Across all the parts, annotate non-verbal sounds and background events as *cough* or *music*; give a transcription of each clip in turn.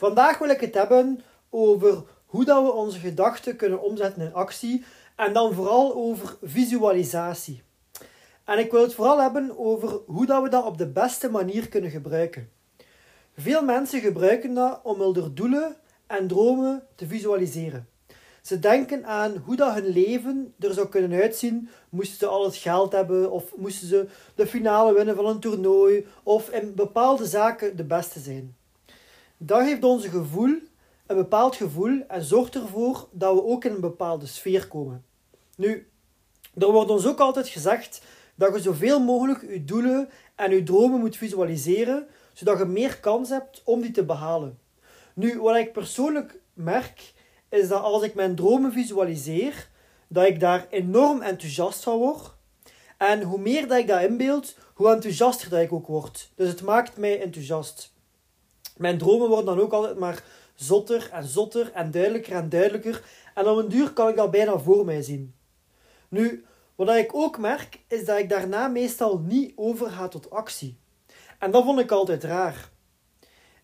Vandaag wil ik het hebben over hoe dat we onze gedachten kunnen omzetten in actie en dan vooral over visualisatie. En ik wil het vooral hebben over hoe dat we dat op de beste manier kunnen gebruiken. Veel mensen gebruiken dat om hun doelen en dromen te visualiseren. Ze denken aan hoe dat hun leven er zou kunnen uitzien moesten ze al het geld hebben of moesten ze de finale winnen van een toernooi of in bepaalde zaken de beste zijn. Dat geeft ons een gevoel, een bepaald gevoel en zorgt ervoor dat we ook in een bepaalde sfeer komen. Nu, er wordt ons ook altijd gezegd dat je zoveel mogelijk je doelen en je dromen moet visualiseren, zodat je meer kans hebt om die te behalen. Nu, wat ik persoonlijk merk, is dat als ik mijn dromen visualiseer, dat ik daar enorm enthousiast van word. En hoe meer dat ik dat inbeeld, hoe enthousiaster dat ik ook word. Dus het maakt mij enthousiast. Mijn dromen worden dan ook altijd maar zotter en zotter en duidelijker en duidelijker. En op een duur kan ik dat bijna voor mij zien. Nu, wat ik ook merk, is dat ik daarna meestal niet overga tot actie. En dat vond ik altijd raar.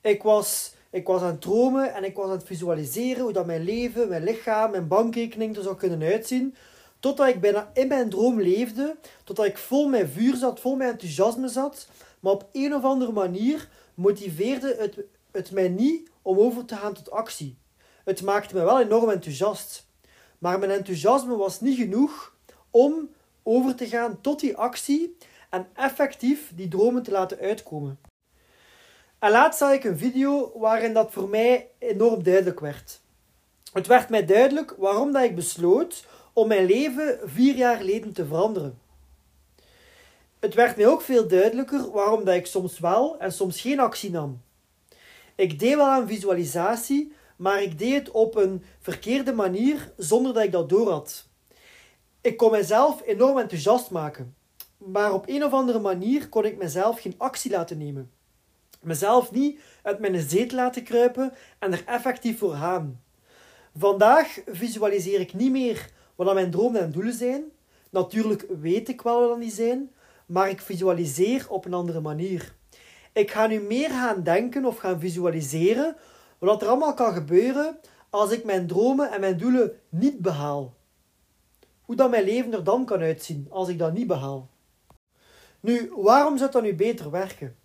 Ik was, ik was aan het dromen en ik was aan het visualiseren hoe dat mijn leven, mijn lichaam, mijn bankrekening er zou kunnen uitzien. Totdat ik bijna in mijn droom leefde, totdat ik vol met vuur zat, vol met enthousiasme zat. Maar op een of andere manier motiveerde het, het mij niet om over te gaan tot actie. Het maakte me wel enorm enthousiast. Maar mijn enthousiasme was niet genoeg om over te gaan tot die actie en effectief die dromen te laten uitkomen. En laatst zag ik een video waarin dat voor mij enorm duidelijk werd. Het werd mij duidelijk waarom dat ik besloot om mijn leven vier jaar geleden te veranderen. Het werd mij ook veel duidelijker waarom dat ik soms wel en soms geen actie nam. Ik deed wel aan visualisatie, maar ik deed het op een verkeerde manier zonder dat ik dat door had. Ik kon mezelf enorm enthousiast maken, maar op een of andere manier kon ik mezelf geen actie laten nemen. Mezelf niet uit mijn zetel laten kruipen en er effectief voor gaan. Vandaag visualiseer ik niet meer wat mijn dromen en doelen zijn. Natuurlijk weet ik wel wat die zijn, maar ik visualiseer op een andere manier. Ik ga nu meer gaan denken of gaan visualiseren wat er allemaal kan gebeuren als ik mijn dromen en mijn doelen niet behaal. Hoe dat mijn leven er dan kan uitzien als ik dat niet behaal. Nu, waarom zou dat nu beter werken?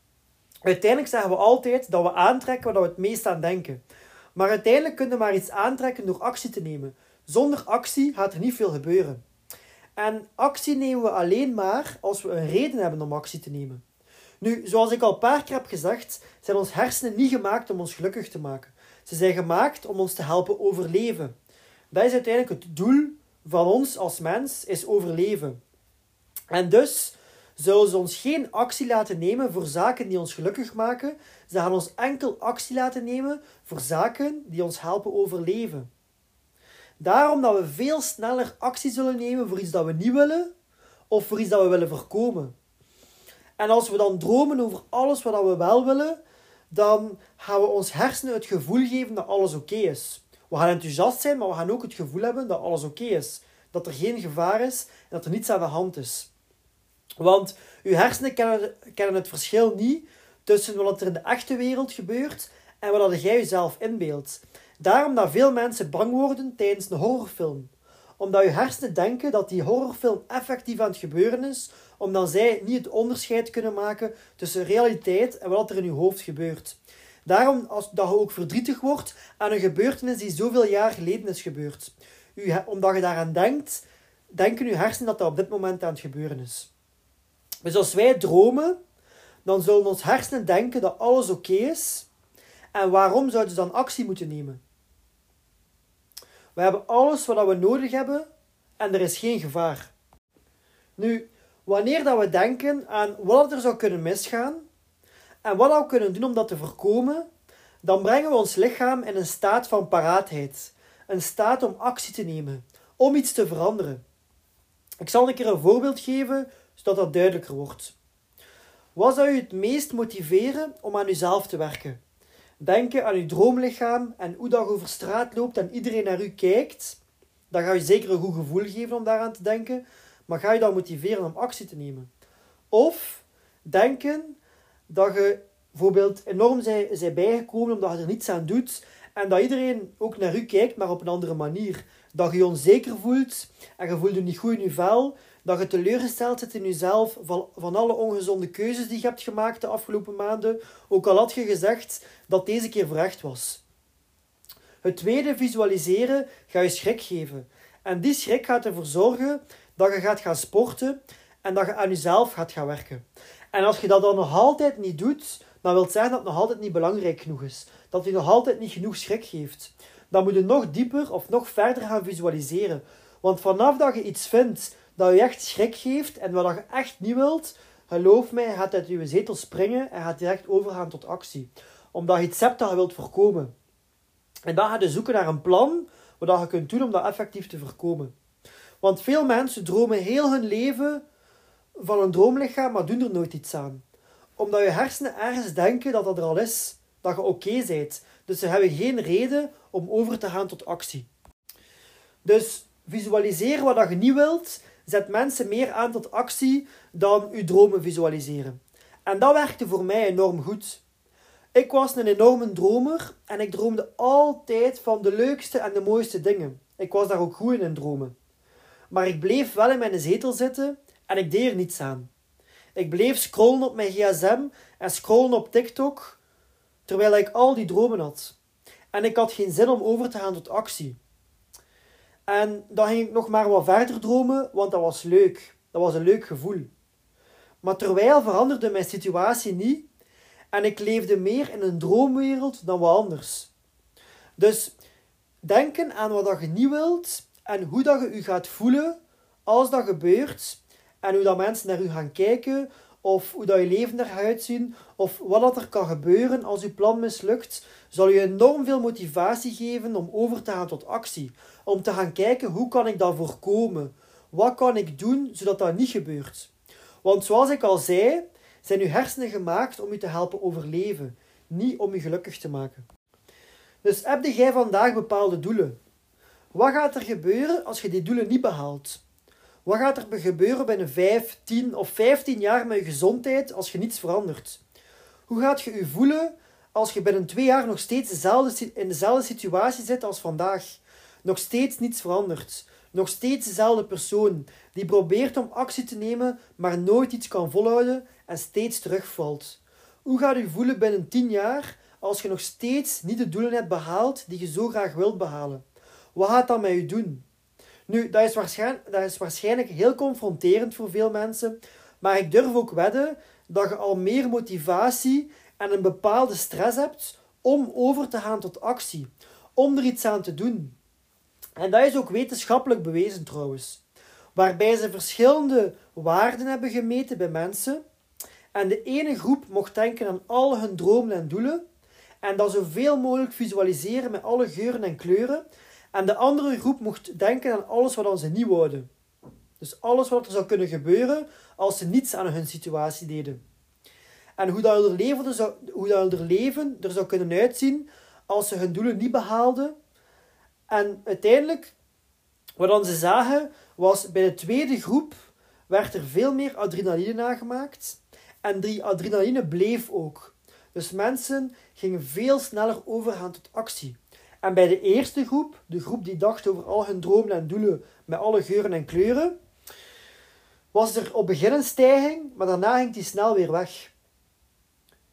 Uiteindelijk zeggen we altijd dat we aantrekken wat we het meest aan denken. Maar uiteindelijk kunnen we maar iets aantrekken door actie te nemen. Zonder actie gaat er niet veel gebeuren. En actie nemen we alleen maar als we een reden hebben om actie te nemen. Nu, zoals ik al een paar keer heb gezegd, zijn onze hersenen niet gemaakt om ons gelukkig te maken. Ze zijn gemaakt om ons te helpen overleven. Dat is uiteindelijk het doel van ons als mens, is overleven. En dus zullen ze ons geen actie laten nemen voor zaken die ons gelukkig maken. Ze gaan ons enkel actie laten nemen voor zaken die ons helpen overleven. Daarom dat we veel sneller actie zullen nemen voor iets dat we niet willen of voor iets dat we willen voorkomen. En als we dan dromen over alles wat we wel willen, dan gaan we ons hersenen het gevoel geven dat alles oké is. We gaan enthousiast zijn, maar we gaan ook het gevoel hebben dat alles oké is. Dat er geen gevaar is en dat er niets aan de hand is. Want uw hersenen kennen, het verschil niet tussen wat er in de echte wereld gebeurt en wat jij jezelf inbeeldt. Daarom dat veel mensen bang worden tijdens een horrorfilm. Omdat je hersenen denken dat die horrorfilm effectief aan het gebeuren is, omdat zij niet het onderscheid kunnen maken tussen realiteit en wat er in je hoofd gebeurt. Daarom als, dat je ook verdrietig wordt aan een gebeurtenis die zoveel jaar geleden is gebeurd. U, omdat je daaraan denkt, denken je hersenen dat dat op dit moment aan het gebeuren is. Dus als wij dromen, dan zullen ons hersenen denken dat alles oké is. En waarom zouden ze dan actie moeten nemen? We hebben alles wat we nodig hebben en er is geen gevaar. Nu, wanneer dat we denken aan wat er zou kunnen misgaan en wat we kunnen doen om dat te voorkomen, dan brengen we ons lichaam in een staat van paraatheid, een staat om actie te nemen, om iets te veranderen. Ik zal een keer een voorbeeld geven, zodat dat duidelijker wordt. Wat zou u het meest motiveren om aan uzelf te werken? Denken aan uw droomlichaam en hoe dat over straat loopt en iedereen naar u kijkt. Dan ga je zeker een goed gevoel geven om daaraan te denken, maar ga je dan motiveren om actie te nemen? Of denken dat je bijvoorbeeld enorm zij bijgekomen omdat je er niets aan doet en dat iedereen ook naar u kijkt, maar op een andere manier. Dat je je onzeker voelt en je voelt je niet goed in je vel, dat je teleurgesteld zit in jezelf van, van alle ongezonde keuzes die je hebt gemaakt de afgelopen maanden, ook al had je gezegd dat deze keer voorrecht was. Het tweede, visualiseren, gaat je schrik geven. En die schrik gaat ervoor zorgen dat je gaat gaan sporten en dat je aan jezelf gaat gaan werken. En als je dat dan nog altijd niet doet, dan wil het zeggen dat het nog altijd niet belangrijk genoeg is. Dat je nog altijd niet genoeg schrik geeft. Dan moet je nog dieper of nog verder gaan visualiseren. Want vanaf dat je iets vindt dat je echt schrik geeft en wat je echt niet wilt, geloof mij, gaat uit je zetel springen en gaat direct overgaan tot actie. Omdat je iets hebt dat je wilt voorkomen. En dan ga je zoeken naar een plan wat je kunt doen om dat effectief te voorkomen. Want veel mensen dromen heel hun leven van een droomlichaam, maar doen er nooit iets aan. Omdat je hersenen ergens denken dat dat er al is, dat je oké okay bent. Dus ze hebben geen reden om over te gaan tot actie. Dus visualiseren wat je niet wilt, zet mensen meer aan tot actie dan uw dromen visualiseren. En dat werkte voor mij enorm goed. Ik was een enorme dromer en ik droomde altijd van de leukste en de mooiste dingen. Ik was daar ook goed in, in dromen. Maar ik bleef wel in mijn zetel zitten en ik deed er niets aan. Ik bleef scrollen op mijn gsm en scrollen op TikTok, terwijl ik al die dromen had. En ik had geen zin om over te gaan tot actie. En dan ging ik nog maar wat verder dromen, want dat was leuk. Dat was een leuk gevoel. Maar terwijl veranderde mijn situatie niet en ik leefde meer in een droomwereld dan wat anders. Dus denken aan wat je niet wilt en hoe dat je je gaat voelen als dat gebeurt en hoe dat mensen naar u gaan kijken of hoe dat je leven er gaat uitzien of wat dat er kan gebeuren als je plan mislukt, zal je enorm veel motivatie geven om over te gaan tot actie. Om te gaan kijken hoe kan ik dat voorkomen? Wat kan ik doen zodat dat niet gebeurt? Want zoals ik al zei, zijn uw hersenen gemaakt om u te helpen overleven, niet om u gelukkig te maken. Dus heb jij vandaag bepaalde doelen? Wat gaat er gebeuren als je die doelen niet behaalt? Wat gaat er gebeuren binnen 5, 10 of 15 jaar met je gezondheid als je niets verandert? Hoe gaat je je voelen als je binnen twee jaar nog steeds dezelfde, in dezelfde situatie zit als vandaag? Nog steeds niets verandert. Nog steeds dezelfde persoon die probeert om actie te nemen, maar nooit iets kan volhouden en steeds terugvalt. Hoe gaat je voelen binnen 10 jaar als je nog steeds niet de doelen hebt behaald die je zo graag wilt behalen? Wat gaat dat met je doen? Nu, dat is, waarschijnlijk, dat is waarschijnlijk heel confronterend voor veel mensen, maar ik durf ook wedden dat je al meer motivatie en een bepaalde stress hebt om over te gaan tot actie, om er iets aan te doen. En dat is ook wetenschappelijk bewezen trouwens, waarbij ze verschillende waarden hebben gemeten bij mensen. En de ene groep mocht denken aan al hun dromen en doelen en dat zoveel mogelijk visualiseren met alle geuren en kleuren. En de andere groep mocht denken aan alles wat ze niet wouden. Dus alles wat er zou kunnen gebeuren als ze niets aan hun situatie deden. En hoe dat hun leven zou, hoe dat hun leven er zou kunnen uitzien als ze hun doelen niet behaalden. En uiteindelijk, wat ze zagen, was bij de tweede groep werd er veel meer adrenaline nagemaakt. En die adrenaline bleef ook. Dus mensen gingen veel sneller overgaan tot actie. En bij de eerste groep, de groep die dacht over al hun dromen en doelen met alle geuren en kleuren, was er op begin een stijging, maar daarna ging die snel weer weg.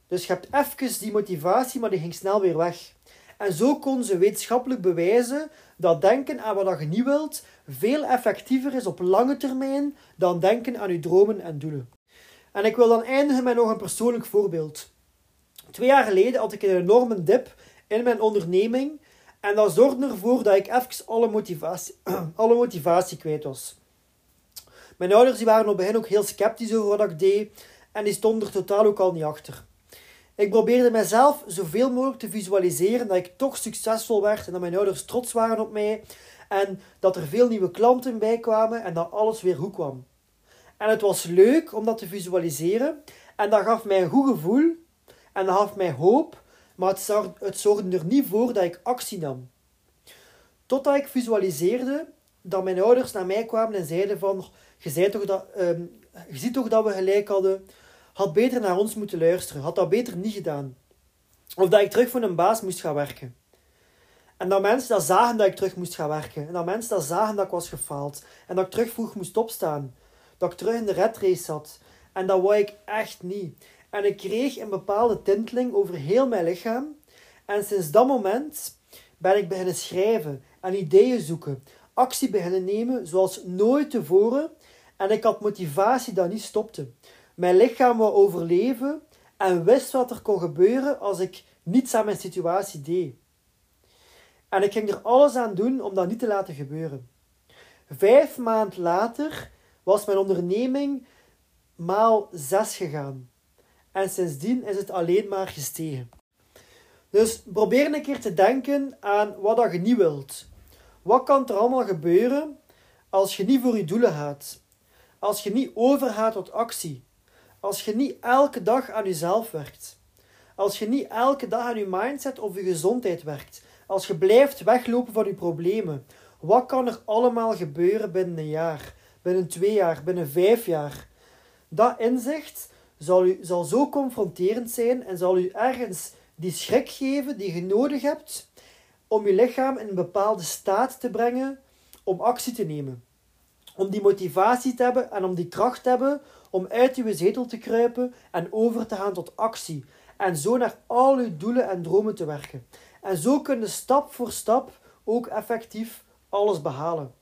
Dus je hebt even die motivatie, maar die ging snel weer weg. En zo kon ze wetenschappelijk bewijzen dat denken aan wat je niet wilt veel effectiever is op lange termijn dan denken aan je dromen en doelen. En ik wil dan eindigen met nog een persoonlijk voorbeeld. Twee jaar geleden had ik een enorme dip in mijn onderneming en dat zorgde ervoor dat ik even alle motivatie, *clears throat* alle motivatie kwijt was. Mijn ouders die waren op het begin ook heel sceptisch over wat ik deed en die stonden er totaal ook al niet achter. Ik probeerde mezelf zoveel mogelijk te visualiseren dat ik toch succesvol werd en dat mijn ouders trots waren op mij en dat er veel nieuwe klanten bij kwamen en dat alles weer goed kwam. En het was leuk om dat te visualiseren en dat gaf mij een goed gevoel en dat gaf mij hoop, maar het het zorgde er niet voor dat ik actie nam. Totdat ik visualiseerde dat mijn ouders naar mij kwamen en zeiden van, je, zei toch dat, um, je ziet toch dat we gelijk hadden, had beter naar ons moeten luisteren, had dat beter niet gedaan. Of dat ik terug voor een baas moest gaan werken. En dat mensen dat zagen dat ik terug moest gaan werken. En dat mensen dat zagen dat ik was gefaald. En dat ik terug vroeg moest opstaan. Dat ik terug in de red race zat. En dat wou ik echt niet. En ik kreeg een bepaalde tinteling over heel mijn lichaam. En sinds dat moment ben ik beginnen schrijven en ideeën zoeken. Actie beginnen nemen zoals nooit tevoren. En ik had motivatie dat niet stopte. Mijn lichaam wou overleven en wist wat er kon gebeuren als ik niets aan mijn situatie deed. En ik ging er alles aan doen om dat niet te laten gebeuren. Vijf maanden later was mijn onderneming maal zes gegaan. En sindsdien is het alleen maar gestegen. Dus probeer een keer te denken aan wat dat je niet wilt. Wat kan er allemaal gebeuren als je niet voor je doelen gaat? Als je niet overgaat tot actie? Als je niet elke dag aan jezelf werkt? Als je niet elke dag aan je mindset of je gezondheid werkt? Als je blijft weglopen van je problemen? Wat kan er allemaal gebeuren binnen een jaar? Binnen twee jaar? Binnen vijf jaar? Dat inzicht zal, u, zal zo confronterend zijn en zal u ergens die schrik geven die je nodig hebt om je lichaam in een bepaalde staat te brengen om actie te nemen. Om die motivatie te hebben en om die kracht te hebben om uit je zetel te kruipen en over te gaan tot actie. En zo naar al je doelen en dromen te werken. En zo kun je stap voor stap ook effectief alles behalen.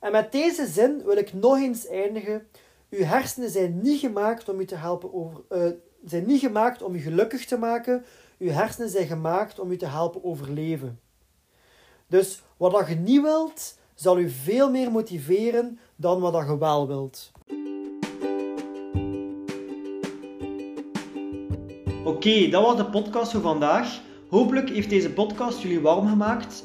En met deze zin wil ik nog eens eindigen. Uw hersenen zijn niet gemaakt om je te helpen over, uh, zijn niet gemaakt om je gelukkig te maken. Uw hersenen zijn gemaakt om je te helpen overleven. Dus wat dat je niet wilt, zal u veel meer motiveren dan wat dat je wel wilt. Oké, dat was de podcast voor vandaag. Hopelijk heeft deze podcast jullie warm gemaakt